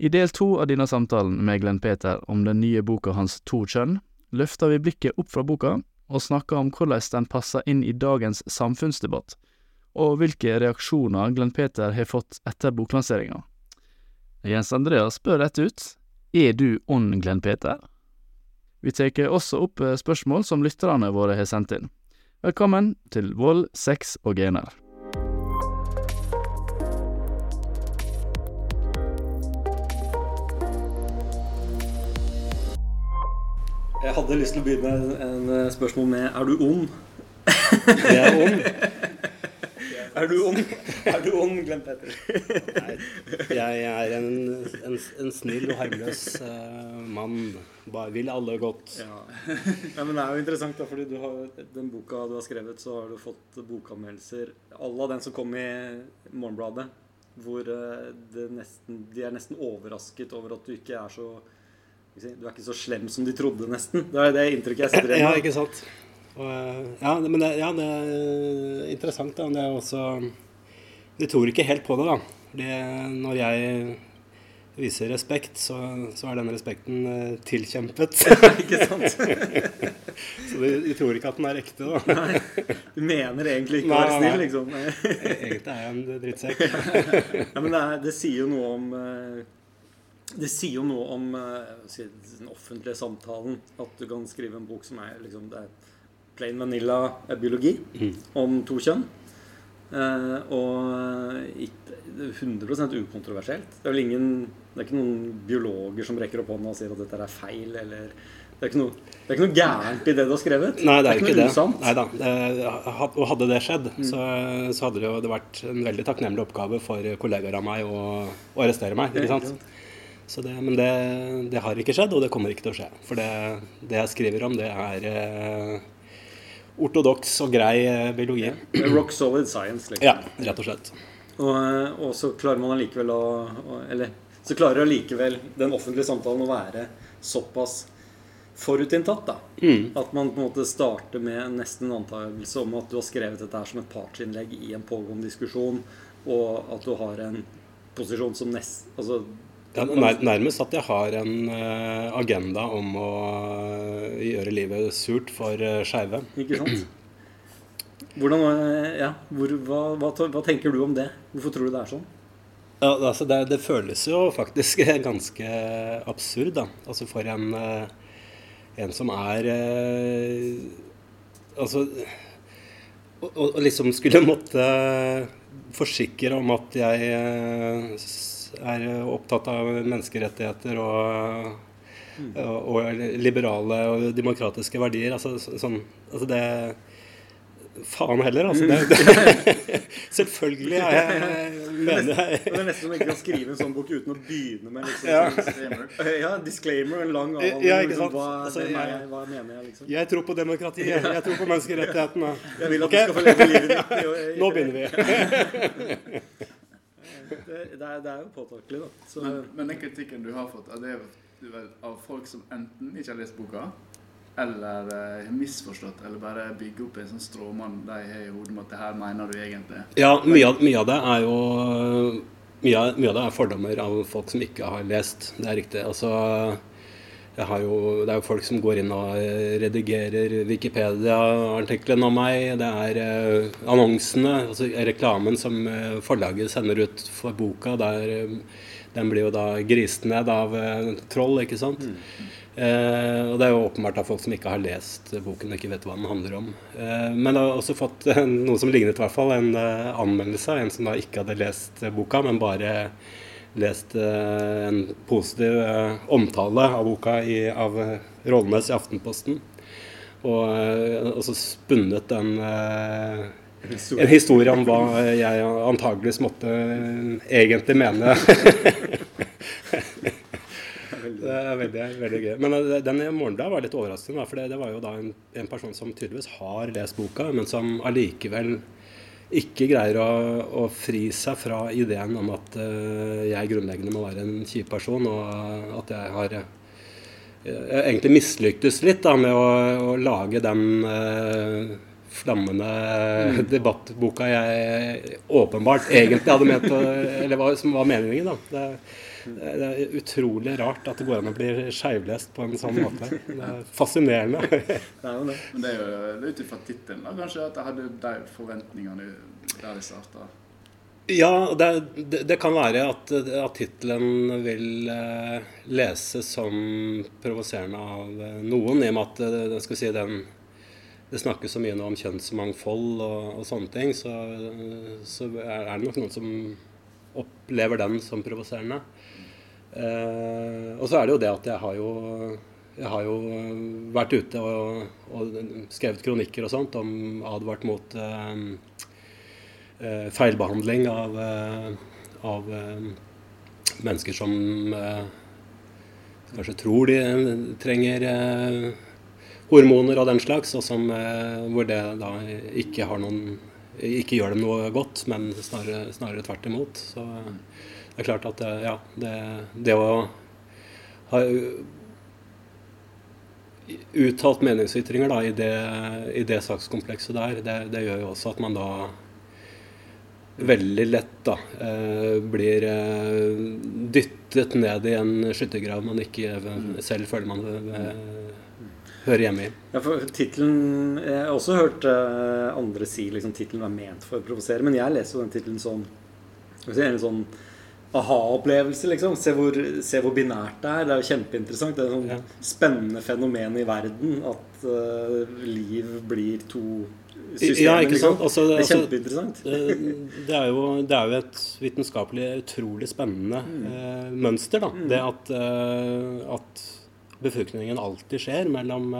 I del to av denne samtalen med Glenn Peter om den nye boka hans To kjønn, løfter vi blikket opp fra boka og snakker om hvordan den passer inn i dagens samfunnsdebatt, og hvilke reaksjoner Glenn Peter har fått etter boklanseringa. Jens Andreas spør rett ut Er du on Glenn Peter? Vi tar også opp eh, spørsmål som lytterne våre har sendt inn. Velkommen til Vold, sex og gener. Jeg hadde lyst til å begynne en en spørsmål med Er du ond? Jeg er ond. Er du ond, er du ond Glenn Petter? Nei, jeg er en, en, en snill og harmløs uh, mann. Bare vil alle godt. Ja. ja, men Det er jo interessant, da, fordi du har, den boka du har skrevet, så har du fått bokanmeldelser. Alle av den som kom i Morgenbladet, hvor uh, det nesten, de er nesten overrasket over at du ikke er så Du er ikke så slem som de trodde, nesten. Det er det inntrykket jeg sitter igjen Ja, ikke sant? Og, eh, ja, men det, ja, det er interessant. Da. men Det er også De tror ikke helt på det, da. Fordi når jeg viser respekt, så, så er den respekten eh, tilkjempet. Ikke sant? så de, de tror ikke at den er ekte, da. Nei. Du mener egentlig ikke å være snill, liksom. Nei. Egentlig er jeg en drittsekk. Ja, men det, er, det sier jo noe om eh, Det sier jo noe om eh, si, den offentlige samtalen. At du kan skrive en bok som er liksom det er plain vanilla biologi biologi om to kjønn. Eh, og ikke, det er 100 ukontroversielt. Det er vel ingen Det er ikke noen biologer som rekker opp hånda og sier at dette er feil, eller det er, ikke noe, det er ikke noe gærent i det du har skrevet. Nei, det er jo ikke noe det. usant. Og hadde det skjedd, så, så hadde det jo det vært en veldig takknemlig oppgave for kollegaer av meg å, å arrestere meg. Ja, ikke ikke sant? Så det, men det, det har ikke skjedd, og det kommer ikke til å skje. For det, det jeg skriver om, det er eh, ortodoks og grei eh, biologi. Rock solid science, liksom. Ja, rett og slett. Og, eh, og så klarer man allikevel å Eller så klarer allikevel den offentlige samtalen å være såpass forutinntatt, da. Mm. At man på en måte starter med nesten en antakelse om at du har skrevet dette her som et partsinnlegg i en pågående diskusjon, og at du har en posisjon som nest... Altså, Ja, nær, nærmest at jeg har en eh, agenda om å eh, gjøre livet surt for uh, skeive. ikke sant? Hvordan, eh, ja, hvor, hva, hva, hva tenker du om det? Hvorfor tror du det er sånn? Ja, altså det, det føles jo faktisk ganske absurd, da. Altså for en, eh, en som er eh, Altså å å liksom skulle måtte forsikre om at jeg eh, er opptatt av menneskerettigheter og, og, og liberale og demokratiske verdier. Altså, sånn, altså det Faen heller, altså. Det, det, selvfølgelig er jeg, mener jeg Det er nesten som ikke kan skrive en sånn bok uten å begynne med liksom, Ja. sånn- ja, disclaimer, en lang avhandling. Ja, liksom, hva, Altså, jeg- jeg, hva mener jeg, liksom? Jeg tror på demokratiet. Jeg tror på menneskerettighetene. Jeg vil at okay. du skal få leve livet ditt. Nå begynner vi. Det, det, er, det er jo påtakelig, da. Så, Men, men den kritikken du har fått, er det du vet, av folk som enten ikke har lest boka, eller eh, har misforstått, eller bare bygger opp en sånn stråmann de har i hodet med at det her mener du egentlig. Ja, mye av, mye av det er jo mye av, mye av det er fordommer av folk som ikke har lest. Det er riktig. Altså, jo, det er jo folk som går inn og eh, redigerer Wikipedia-artikkelen om meg. Det er eh, annonsene, altså reklamen som eh, forlaget sender ut for boka. Der, eh, den blir jo da grist ned av eh, troll, ikke sant. Eh, og det er jo åpenbart av folk som ikke har lest boken og ikke vet hva den handler om. Eh, men jeg har også fått eh, noe som lignet i hvert fall, en eh, anmeldelse av en som da ikke hadde lest eh, boka, men bare lest eh, en positiv eh, omtale av boka i, av Rollenes Rollnes i Aftenposten. Og, eh, og så spunnet den eh, en historie om hva jeg antageligvis måtte eh, egentlig mene. Det er veldig, veldig gøy. Men eh, den i Morgenbladet var litt overraskende, for det, det var jo da en, en person som tydeligvis har lest boka, men som allikevel ikke greier å, å fri seg fra ideen om at uh, jeg grunnleggende må være en kjip person, og at jeg har eh, jeg egentlig mislyktes litt da, med å, å lage den uh, flammende debattboka jeg åpenbart egentlig hadde ment Eller var, som var meningen, da. Det, Det er utrolig rart at det går an å bli skeivlest på en sånn måte. Det er fascinerende. Det er jo det. Men det er jo ut ifra tittelen, kanskje, at jeg hadde de forventningene der det starta. Ja, det, det, det, kan være at, at tittelen vil eh, leses som provoserende av eh, noen, i og med at eh, skal si, den, det snakkes så mye nå om kjønnsmangfold og, og sånne ting, så, så, er det nok noen som opplever den som provoserende. Eh, og så er det jo det at jeg har jo, jeg har jo vært ute og, og, skrevet kronikker og sånt om advart mot eh, Eh, feilbehandling av, eh, av eh, mennesker som kanskje tror de trenger hormoner og den slags, og som, hvor det da ikke, noen, ikke, gjør dem noe godt, men snarere, snarere tvert imot. Så det er klart at ja, det, det å ha uttalt meningsytringer da, i, det, i det sakskomplekset der, det, det gjør jo også at man da veldig lett da, eh, blir eh, dyttet ned i en skyttergrav man ikke selv føler man eh, hører hjemme i. Ja, for titlen, Jeg har også hørt andre si liksom tittelen er ment for å provosere, men jeg leser jo den tittelen som en sånn aha-opplevelse, liksom. Se hvor, se hvor, binært det er. Det er jo kjempeinteressant. Det er et sånn spennende fenomen i verden at uh, liv blir to systemer. Ja, ikke sant? Altså, det er altså, kjempeinteressant. det, er jo, det, er jo, et vitenskapelig utrolig spennende mm. uh, mønster. da. Mm. Det at, uh, at, befruktningen alltid skjer mellom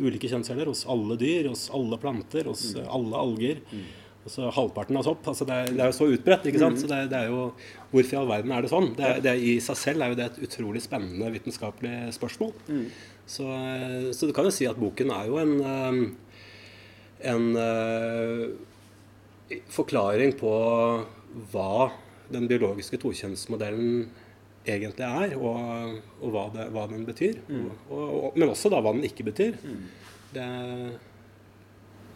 ulike kjønnsceller hos alle dyr, hos alle planter, hos mm. alle alger. Altså halvparten av sopp. altså det er, det er, jo så utbredt. ikke sant? Mm. Så det, det, er jo, Hvorfor i all verden er det sånn? Det, det I seg selv er jo det et utrolig spennende vitenskapelig spørsmål. Mm. Så, så, du kan jo si at boken er jo en en uh, forklaring på hva den biologiske tokjønnsmodellen egentlig er, og, og hva, det, hva, den betyr. Mm. Og, og, men også da hva den ikke betyr. Mm. Det.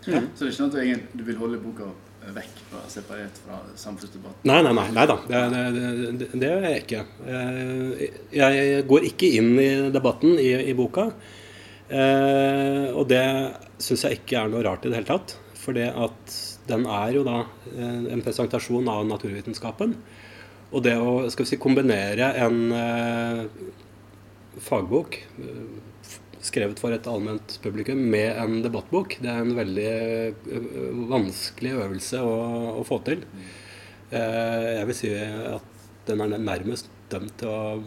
Mm. Så det er ikke sånn at du, egentlig, vil holde boka vekk fra, separert fra samfunnsdebatten? Nei, nei, nei, nei da. Det, det, det, gjør jeg ikke. Eh, jeg går ikke inn i debatten i, i boka. Eh, og det syns jeg ikke er noe rart i det hele tatt. For det at den er jo da eh, en presentasjon av naturvitenskapen. Og det å skal vi si, kombinere en fagbok skrevet for et allment publikum med en debattbok, det er en veldig eh, vanskelig øvelse å, å få til. Eh, jeg vil si at den er nærmest dømt til å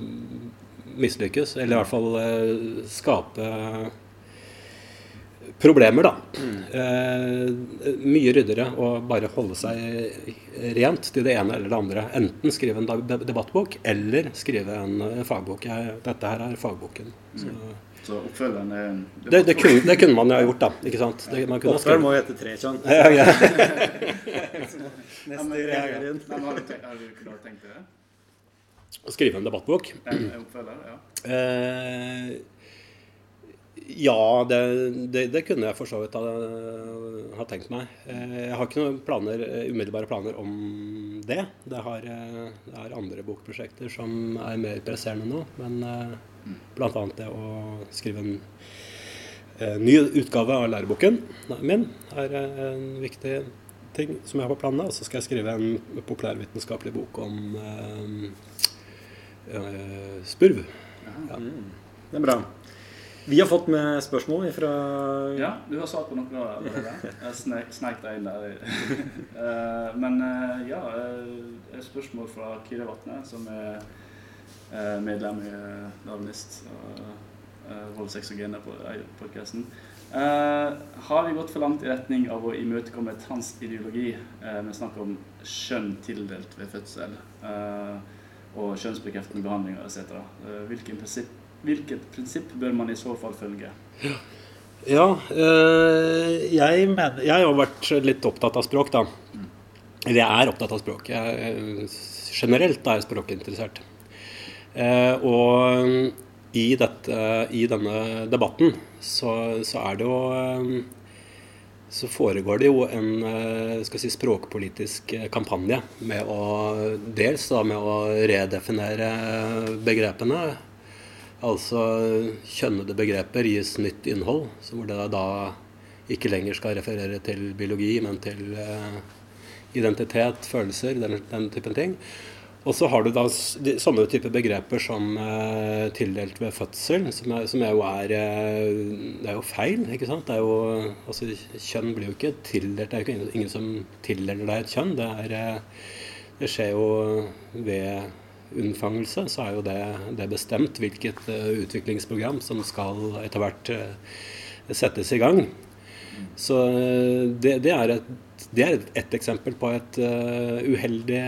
mislykkes, eller i hvert fall eh, skape problemer, da. Eh, mye ryddigere å bare holde seg rent til det ene eller det andre. Enten skrive en debattbok eller skrive en fagbok. Jeg, dette her er fagboken. Så. Så oppfølgeren er det, det, kunne, det, kunne, man jo ha gjort, da. ikke sant? Det, Oppfølger må hete Trekjønn. Ja, ja. Neste reagerer. Har du klart tenkt det? Å skrive en debattbok? En oppfølger, ja. Eh, ja, det, det, det, kunne jeg for så vidt ha, ha, tenkt meg. Eh, jeg har ikke noen planer, umiddelbare planer om det. Det, har, eh, det er andre bokprosjekter som er mer presserende nå. Men eh, bl.a. det å skrive en, eh, ny utgave av læreboken min er en viktig ting som jeg har på planene. Og så skal jeg skrive en populærvitenskapelig bok om uh, uh, spurv. Ja. Det er bra. Vi har fått med spørsmål fra Ja, du har svart på noe av det. Jeg snek deg inn der. Eh, men eh, ja, eh, et spørsmål fra Kyrre Vatne, som er medlem i og Vold, og gener på podkasten. Har vi gått for langt i retning av å imøtekomme transideologi med snakk om kjønn tildelt ved fødsel og kjønnsbekreftende behandlinger etc.? Hvilket prinsipp Hvilket prinsipp bør man i så fall følge? Ja, øh, jeg, mener, jeg har vært litt opptatt av språk, da. Eller jeg er opptatt av språk. Jeg, generelt er jeg språkinteressert. Eh, og i, dette, i, denne debatten så, så, er det jo så foregår det jo en eh, si, språkpolitisk eh, kampanje med å dels da, med å redefinere begrepene. Altså kjønnede begreper gis nytt innhold, hvor det da ikke lenger skal referere til biologi, men til identitet, følelser, den, den typen ting. Og så har du da sånne type begreper som uh, tildelt ved fødsel, som, er, som er jo er eh, Det er jo feil, ikke sant? Det er jo, altså, kjønn blir jo ikke tildelt. Det er jo ikke ingen som tildeler deg et kjønn. Det, er, eh, det skjer jo ved unnfangelse, så er jo det, det bestemt hvilket uh, utviklingsprogram som skal etter hvert settes i gang. Så det, det, er et, det er et eksempel på et uh, uheldig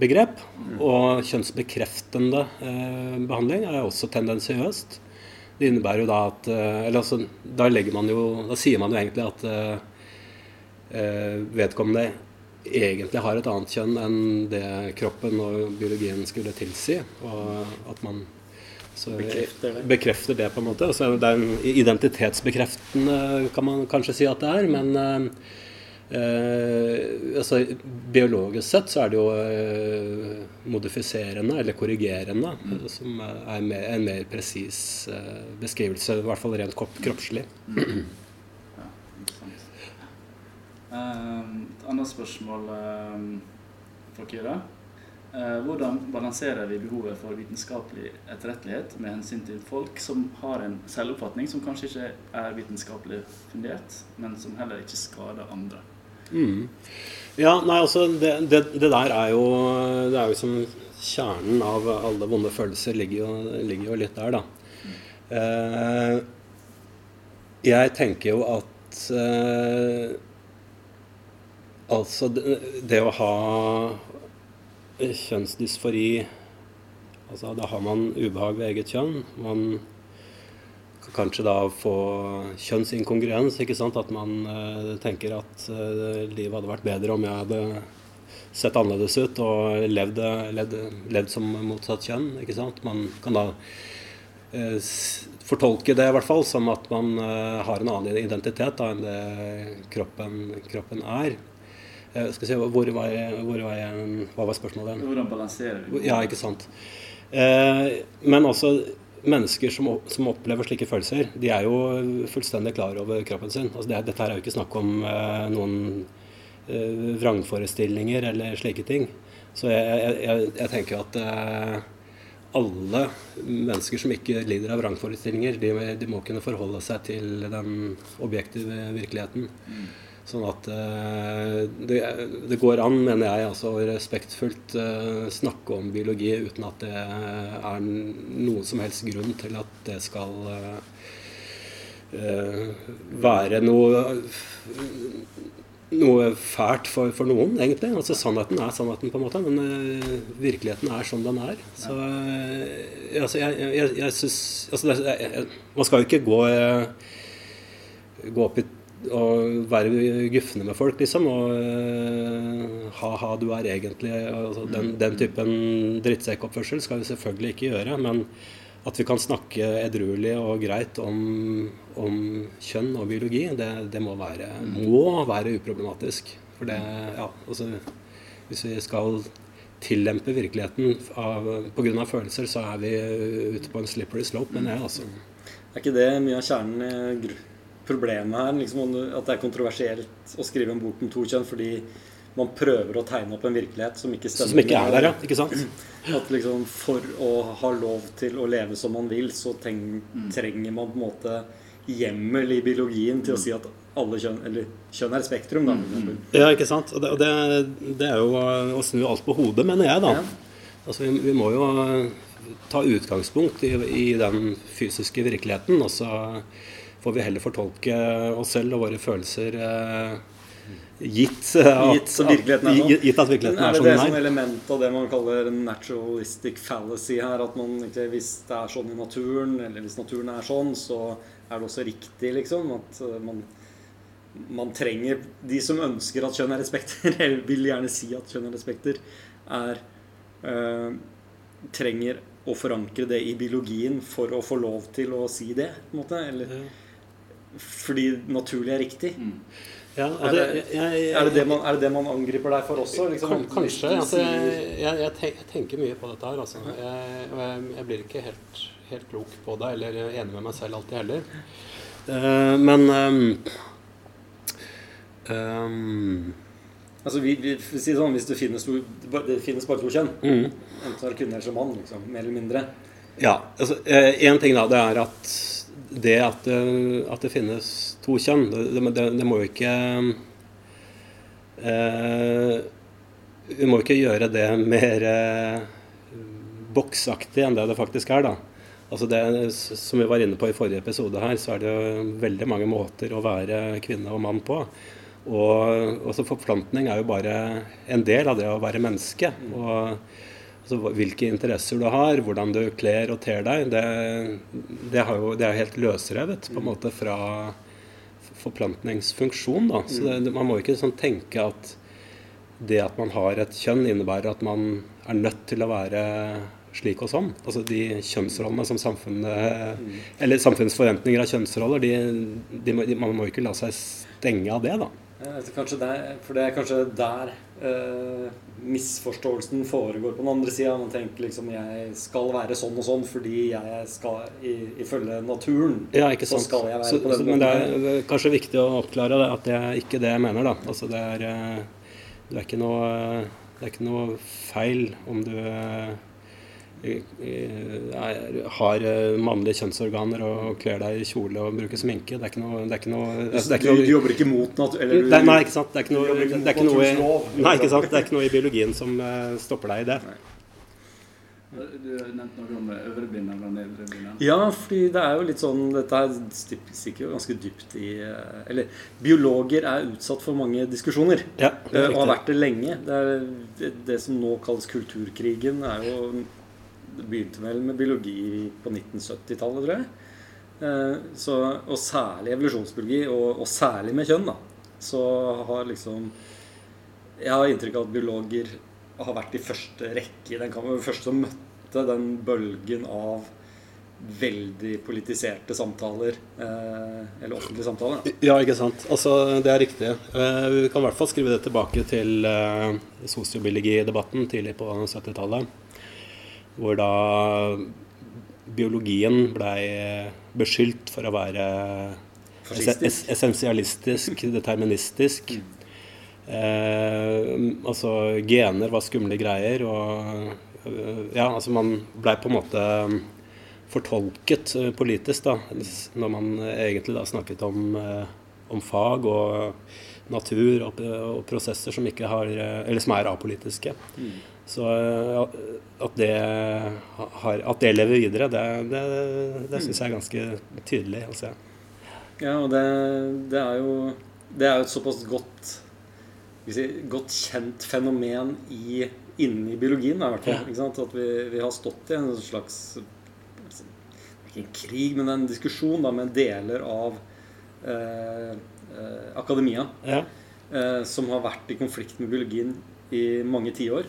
begrep. Og kjønnsbekreftende eh, behandling er også tendensiøst. Det innebærer jo da at eh, Eller altså, da legger man jo Da sier man jo egentlig at eh, vedkommende egentlig har et annet kjønn enn det kroppen og biologien skulle tilsi. Og at man bekrefter, det. bekrefter det, på en måte. Altså, det er en identitetsbekreftende, kan man kanskje si at det er. Men eh, Eh, altså, biologisk sett så er det jo eh, modifiserende eller korrigerende mm. som er mer, en mer presis eh, beskrivelse, i hvert fall rent kroppslig. Mm. Ja, uh, et annet spørsmål fra for Kyrre. Uh, hvordan balanserer vi behovet for vitenskapelig etterrettelighet med hensyn til folk som har en selvoppfatning som kanskje ikke er vitenskapelig fundert, men som heller ikke skader andre? Mm. Ja, nei, altså det, det, det, der er jo Det er jo som kjernen av alle vonde følelser ligger jo, ligger jo litt der, da. Eh, jeg tenker jo at eh, Altså, det, det, å ha kjønnsdysfori Altså, da har man ubehag ved eget kjønn. Man kanskje da få kjønnsinkongruens. ikke sant? At man uh, tenker at uh, livet hadde vært bedre om jeg hadde sett annerledes ut og levd, levd, levd som motsatt kjønn. ikke sant? Man kan da uh, fortolke det i hvert fall som at man har en annen identitet da, enn det kroppen, kroppen er. skal si, hvor var jeg, hvor var jeg, Hva var spørsmålet? Hvordan balanserer du? Ja, ikke sant. men altså mennesker som, som, opplever slike følelser, de er jo fullstendig klar over kroppen sin. Altså det, dette er jo ikke snakk om eh, noen eh, vrangforestillinger eller slike ting. Så jeg, jeg, jeg tenker at eh, alle mennesker som ikke lider av vrangforestillinger, de, de, må kunne forholde seg til den objektive virkeligheten. Sånn at uh, det, det, går an, mener jeg, altså respektfullt uh, snakke om biologi uten at det er noen som helst grunn til at det skal uh, være noe noe fælt for, for, noen, egentlig. Altså Sannheten er sannheten, på en måte, men virkeligheten er som den er. Så altså, jeg, jeg, jeg syns altså, Man skal jo ikke gå, gå opp i å være gufne med folk, liksom. Og ha-ha, du er egentlig altså, den, den, typen drittsekkoppførsel skal vi selvfølgelig ikke gjøre. Men at vi kan snakke edruelig og greit om, om kjønn og biologi, det, det må, være, må, være, uproblematisk. For det, ja, altså Hvis vi skal tillempe virkeligheten pga. følelser, så er vi ute på en slippery slope, mener jeg. altså. Er ikke det mye av kjernen i problemet her. Liksom, at det er kontroversielt å skrive en bok om to kjønn fordi man prøver å tegne opp en virkelighet som ikke stemmer. Som ikke er der, ja. Ikke sant? At liksom For å ha lov til å leve som man vil, så trenger man på en måte hjemmel i biologien til å si at alle kjønn Eller kjønn er spektrum, da. Ja, ikke sant. Og det, og det, det er jo å snu alt på hodet, mener jeg, da. Ja. Altså, vi, vi, må jo ta utgangspunkt i, i den fysiske virkeligheten. og så får vi heller fortolke oss selv og våre følelser eh, gitt, at, gitt, virkeligheten er sånn. Gitt at virkeligheten er, er sånn den er. Det er element av det man kaller naturalistic fallacy her. At man ikke, hvis det er sånn i naturen, eller hvis naturen er sånn, så er det også riktig, liksom. At eh, man, man trenger De som ønsker at kjønn er respekter, eller vil gjerne si at kjønn er respekter, er øh, trenger å forankre det i biologien for å få lov til å si det. på en måte, eller... fordi naturlig er riktig. Mm. Ja, Er det, jeg, jeg, er, det det man, er det det man angriper deg for også? Liksom? Kan- Kanskje. Altså, jeg, jeg, jeg, tenker mye på dette her. Altså. Jeg, jeg, jeg blir ikke helt, helt klok på det, eller enig med meg selv alltid heller. Uh, men um, um, Altså, vi, vi, si sånn, Hvis det finnes, to, det finnes bare to kjønn, mm. enten er det kvinne eller mann, liksom, mer eller mindre Ja. altså Én ting da, det er at det at det, at det finnes to kjønn, det, det, det må jo ikke eh, Vi må ikke gjøre det mer eh, boksaktig enn det det faktisk er, da. Altså det, som vi var inne på i forrige episode her, så er det jo veldig mange måter å være kvinne og mann på. Og også forplantning er jo bare en del av det å være menneske. Og altså, hvilke interesser du har, hvordan du kler og ter deg, det, det, har jo, det er helt løsrevet på en måte fra forplantningsfunksjon. Da. Så det, man må ikke sånn tenke at det at man har et kjønn, innebærer at man er nødt til å være slik og sånn. Altså De kjønnsrollene som samfunnet Eller samfunnets forventninger av kjønnsroller, de, de, man må ikke la seg stenge av det, da. Kanskje der, For det er kanskje der eh, misforståelsen foregår på den andre sida. Man tenker liksom jeg skal være sånn og sånn fordi jeg skal ifølge naturen. Ja, ikke Så skal jeg være Så- på den så- Men det er eh, kanskje viktig å oppklare det, at det er ikke det jeg mener. da. Altså det er, eh, det er, ikke, noe, det er ikke noe feil om du eh, er, har eh, mannlige kjønnsorganer og kler deg i kjole og bruker sminke. Det er ikke noe, det er ikke noe, altså, det er Du, noe jobber ikke mot natur... Eller du, Nei, nei, ikke sant. Det er ikke du noe, jobber ikke det mot noe, naturens nei, ikke sant? Det er ikke noe i biologien som eh, stopper deg i det. Du nevnte noe om øvrebinderen og nedrebinderen. Ja, fordi det er jo litt sånn Dette er stikker jo ganske dypt i eh, Eller biologer er utsatt for mange diskusjoner. Ja, det eh, Og har vært det lenge. Det, er, det, det som nå kalles kulturkrigen, er jo Det begynte vel med biologi på 1970-tallet, tror jeg. Eh, Så, og særlig evolusjonsbiologi, og, og særlig med kjønn, da. Så har liksom Jeg har inntrykk av at biologer har vært i første rekke. i Den kampen. første som møtte den bølgen av veldig politiserte samtaler. Eh, eller offentlige samtaler. Ja, ikke sant. Altså, det er riktig. Eh, vi kan i hvert fall skrive det tilbake til uh, sosiobiologidebatten tidlig på 70-tallet. Hvor da biologien blei beskyldt for å være es es essensialistisk, deterministisk. Eh, altså gener var skumle greier, og øh, ja, altså man blei på en måte fortolket eh, politisk, da, når man egentlig da snakket om, eh, om fag og natur og, og prosesser som, ikke har, eh, eller som er apolitiske. Så eh, at det, har, at det lever videre, det, det, det syns jeg er ganske tydelig å se. Ja, og det, det er jo Det er jo et såpass godt si, godt kjent fenomen i, inni biologien, da, i hvert fall. Ja. At vi, vi har stått i en slags Ikke en krig, men en diskusjon da, med deler av eh, eh, akademia Ja. eh, som har vært i konflikt med biologien i mange tiår.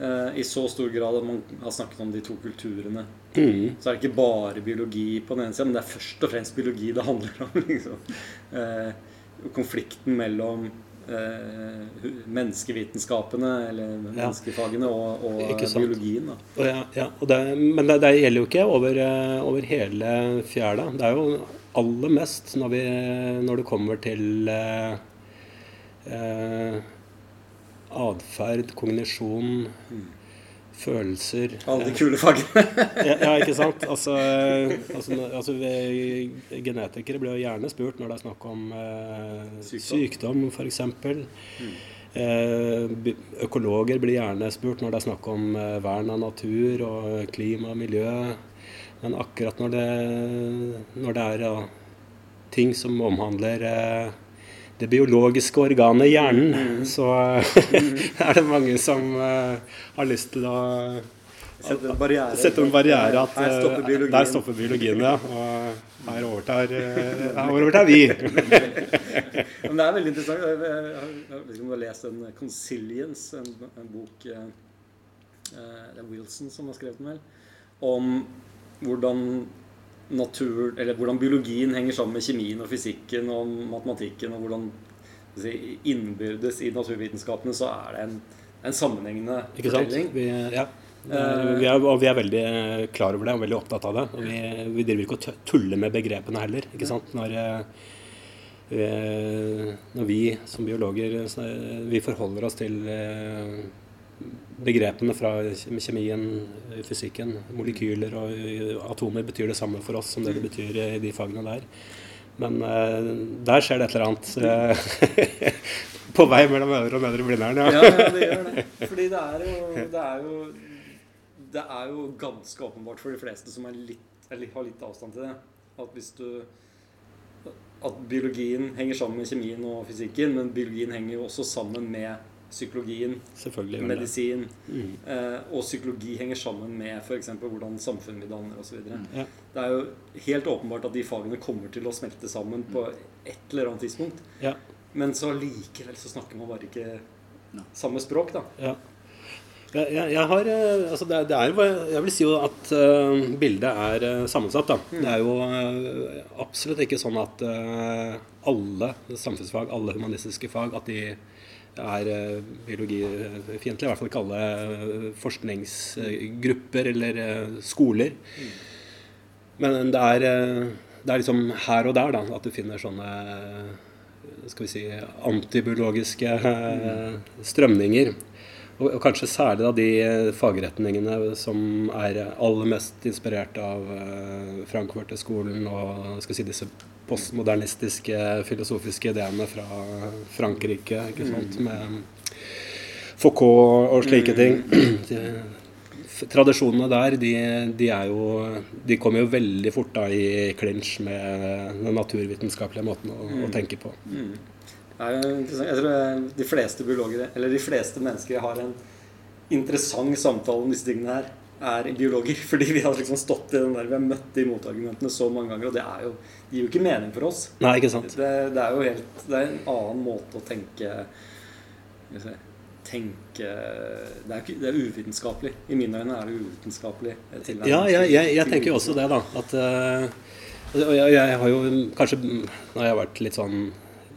Eh, I så stor grad at man har snakket om de to kulturene. Mm. Så er det ikke bare biologi på den ene sida, men det er først og fremst biologi det handler om. Liksom. Eh, konflikten mellom eh, menneskevitenskapene, eller menneskefagene, og, og biologien. Da. Og ja, ja, og det, men det, det gjelder jo ikke over, eh, over hele fjæra. Det er jo aller mest når, vi, når det kommer til eh, eh, atferd, kognisjon, følelser Alle de kule fagene. ja, ja, ikke sant? Altså, altså, altså Genetikere blir jo gjerne spurt når det er snakk om eh, Sykdom. sykdom, f.eks. Eh, økologer blir gjerne spurt når det er snakk om eh, vern av natur og klima og miljø. Men akkurat når det, når det er ja, ting som omhandler eh, det biologiske organet hjernen, så er det mange som eh, har lyst til å Sette en barriere. Sette en barriere at Her stopper eh, biologien. Der stopper biologien, ja. Og her overtar, eh, her overtar vi. Men det er veldig interessant. Jeg, vet ikke om du har lest en 'Consilience', en, en bok Det er Wilson som har skrevet den, vel? Om hvordan natur, eller hvordan biologien henger sammen med kjemien og fysikken og matematikken, og hvordan si, innbyrdes i naturvitenskapene, så er det en, en sammenhengende Ikke sant? fortelling. Vi, ja. Er- Vi er, og vi er veldig klar over det og veldig opptatt av det. Og vi, vi driver ikke og tuller med begrepene heller. ikke sant? Når, eh, når vi som biologer eh, vi forholder oss til eh, begrepene fra kjemien, fysikken, molekyler og atomer betyr det samme for oss som det det betyr i de fagene der. Men der skjer det et eller annet på vei mellom Øvre og Nedre blinderen. Ja, ja, det gjør det. Fordi det er jo Det er jo, det er jo ganske åpenbart for de fleste som litt, har litt avstand til det, at hvis du At biologien henger sammen med kjemien og fysikken, men biologien henger jo også sammen med psykologien, Selvfølgelig medisin. Mm. Eh, og psykologi henger sammen med f.eks. hvordan samfunn vi danner osv. Ja. Det er jo helt åpenbart at de fagene kommer til å smelte sammen på et eller annet tidspunkt. Ja. Men så likevel så snakker man bare ikke no. samme språk, da. Ja. Jeg, jeg, jeg har eh, Altså, det det er jo Jeg vil si jo at uh, bildet er eh, sammensatt, da. Det er jo uh, absolutt ikke sånn at uh, alle samfunnsfag, alle humanistiske fag, at de er uh, biologifiendtlige. I hvert fall ikke alle eh, forskningsgrupper eller eh, skoler. Men det er, eh, det er liksom her og der da, at du finner sånne eh, skal vi si, antibiologiske eh, strømninger. Og, og kanskje særlig da de eh, fagretningene som er aller mest inspirert av Frankfurter-skolen og skal vi si, disse postmodernistiske filosofiske ideene fra Frankrike. ikke sant, med Foucault og slike ting. Tradisjonene der, de, de er jo De kommer jo veldig fort da i klinsj med den naturvitenskapelige måten å, å tenke på. Mm. Det er jo interessant. Jeg tror de fleste biologer, eller de fleste mennesker har en interessant samtale om disse tingene her, er biologer. Fordi vi har liksom stått i den der, vi har møtt de motargumentene så mange ganger, og det jo, det gir jo ikke mening for oss. Nei, ikke sant? Det, det er jo helt Det er en annen måte å tenke Tenke Det er, ikke, det er uvitenskapelig. I mine øyne er det uvitenskapelig. Ja, jeg, jeg, jeg tenker jo også det, da. At, eh, og jeg, jeg har jo kanskje Når jeg har vært litt sånn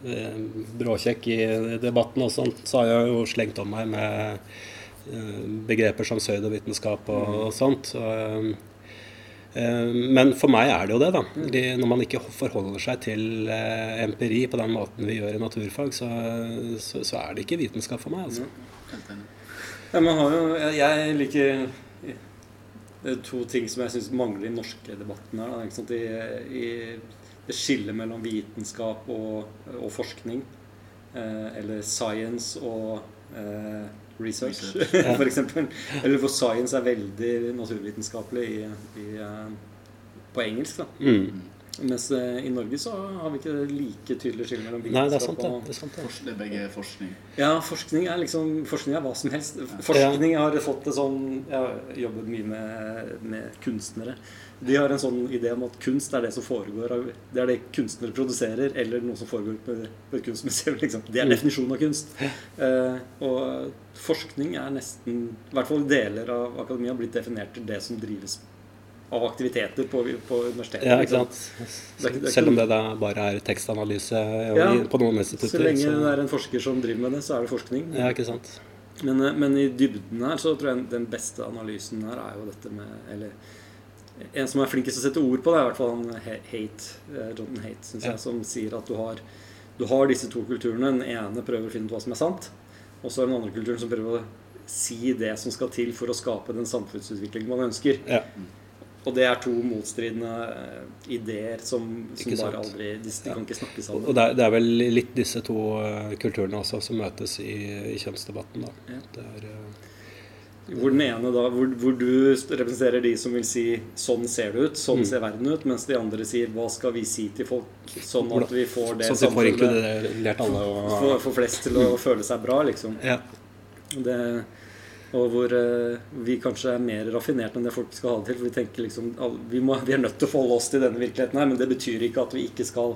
eh, bråkjekk i debatten og sånt, så har jeg jo slengt om meg med begreper som pseudovitenskap og, og sånt. Og, eh, men for meg er det jo det, da. De, når man ikke forholder seg til eh, empiri på den måten vi gjør i naturfag, så, så, så er det ikke vitenskap for meg. altså. Ja, man har jo, jeg, liker Det er to ting som jeg syns mangler i norske debatten her. Da? I, i det skillet mellom vitenskap og, og forskning. Eh, eller science og eh, research, Research. eksempel. Eller hvor science er veldig naturvitenskapelig i, i, eh, på engelsk. da. Mm. Mens eh, i Norge så har vi ikke like tydelig skille mellom Nei, det er sant, det. og det, er sant, det. Forskning, Det er begge forskning. ja, forskning er liksom Forskning er hva som helst. Forskning har fått det sånn Jeg har jobbet mye med, med kunstnere. De har en sånn idé om at kunst er det som foregår av- Det er det kunstnere produserer, eller noe som foregår på på et kunstmuseum. Liksom. Det er definisjonen av kunst. Eh, og forskning er nesten I hvert fall deler av akademia blitt definert til det som drives av aktiviteter på, på universitetet. Ja, ikke ikke sant? sant? Det er det er Selv om det da bare er tekstanalyse Ja, på noen institutter. Så lenge så- det er en forsker som driver med det, så er det forskning. Ja, ikke sant. Men, eh, men i dybden her så tror jeg den beste analysen her er jo dette med Eller en som er flinkest til å sette ord på det, er i hvert fall han Hate, eh, Jonathan Hate, synes Ja. jeg, som sier at du har, du har disse to kulturene. Den ene prøver å finne ut hva som er sant, og så er den andre kulturen som prøver å si det som skal til for å skape den samfunnsutviklingen man ønsker. Ja. Og det er to motstridende eh, ideer som, som bare aldri De, de kan ikke snakke Og det er, det er vel litt disse to eh, kulturene også som møtes i, i kjønnsdebatten. Da. Ja. Det er, eh, Hvor den ene da, hvor, hvor du representerer de som vil si 'sånn ser det ut', 'sånn Mm. ser verden ut', mens de andre sier 'hva skal vi si til folk', sånn at vi får det sånn får inkludert alle. Og, får flest til å føle seg bra, liksom. ja. Det, og hvor eh, vi kanskje er mer raffinerte enn det folk skal ha det til. For vi tenker liksom vi, må, vi er nødt til å forholde oss til denne virkeligheten her, men det betyr ikke at vi ikke skal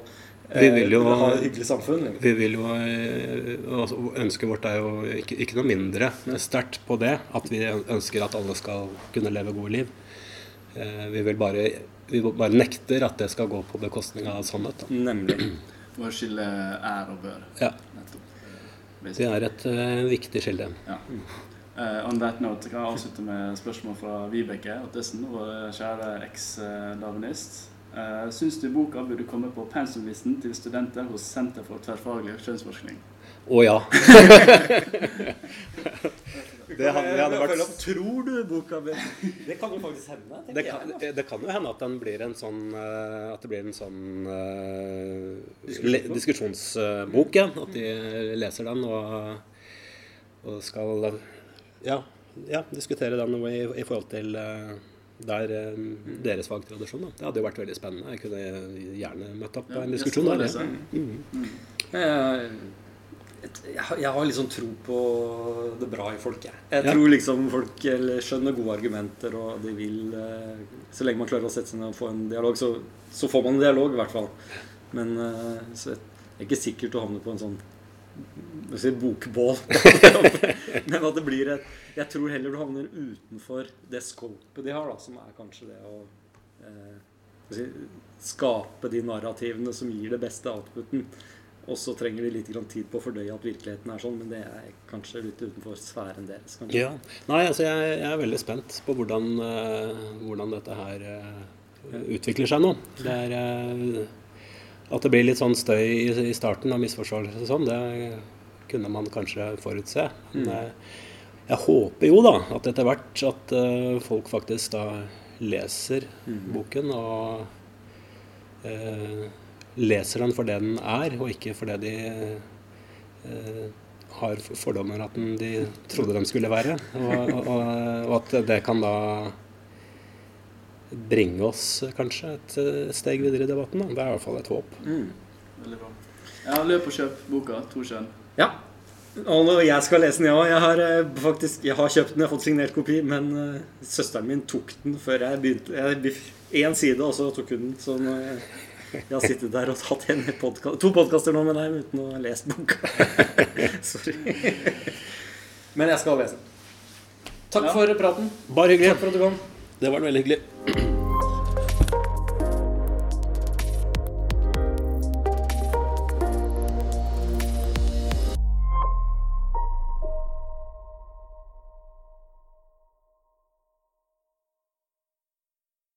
eh, Vi vil jo- ha et hyggelig samfunn. Liksom. Vi vil jo eh, altså, Ønsket vårt er jo ikke, ikke noe mindre sterkt på det. At vi ønsker at alle skal kunne leve gode liv. Eh, vi vil bare vi bare nekter at det skal gå på bekostning av sannhet. Da. Nemlig. Å skille er og bør. Ja. Nettopp. Det er et uh, viktig skille. Ja. Uh, on that note kan jeg avslutte med spørsmål fra Vibeke Ottesen, vår kjære eks-davenist. Uh, Syns du boka burde komme på pensumlisten til studenter hos Senter for tverrfaglig kjønnsforskning? Å ja. det hadde, det hadde vært Tror du boka blir Det kan jo faktisk hende. det kan, det kan jo hende at, den blir en sånn, eh, at det blir en sånn uh, diskusjonsbok. Ja. At de leser den og, og skal ja, ja, diskutere den i, i forhold til uh, der, uh, deres fagtradisjon. Da. Det hadde jo vært veldig spennende. Jeg kunne gjerne møtt opp på en diskusjon der. Ja. Mm. Jeg, jeg, har- liksom tro på det bra i folk, jeg. Jeg tror liksom folk eller, skjønner gode argumenter, og de vil eh, Så lenge man klarer å sette seg ned og få en dialog, så, så får man en dialog, i hvert fall. Men eh, så det er ikke sikkert å havne på en sånn si, bokbål. Men at det blir et Jeg tror heller du havner utenfor det scopet de har, da, som er kanskje det å eh, si, skape de narrativene som gir det beste outputen. Og så trenger de litt grann tid på å fordøye at virkeligheten er sånn, men det er kanskje litt utenfor sfæren deres. kanskje. Ja. Nei, altså jeg, jeg er veldig spent på hvordan, eh, hvordan dette her eh, utvikler seg nå. Det er eh, At det blir litt sånn støy i, starten og misforståelser og sånn, det kunne man kanskje forutse. Men jeg, jeg håper jo da at etter hvert at uh, folk faktisk da leser boken og uh, leser den for det den er, og ikke for det de uh, har fordommer at den, de trodde den skulle være. Og, og, og at det kan da bringe oss kanskje et eh, steg videre i debatten. Da. Det er i hvert fall et håp. Mm. Veldig bra. Ja, løp og kjøp boka 'To kjønn'. Ja. Og jeg skal lese den, ja. Jeg har eh, faktisk jeg har kjøpt den, jeg har fått signert kopi, men uh, søsteren min tok den før jeg begynte. Jeg, én side, og så tok hun den. Så nå, eh, jeg har sittet der og tatt en podcast, to podkaster nå med deg uten å ha lest boka. Sorry. Men jeg skal lese den. Takk Ja. for praten. Bare hyggelig. Takk for at du kom. Det var veldig hyggelig.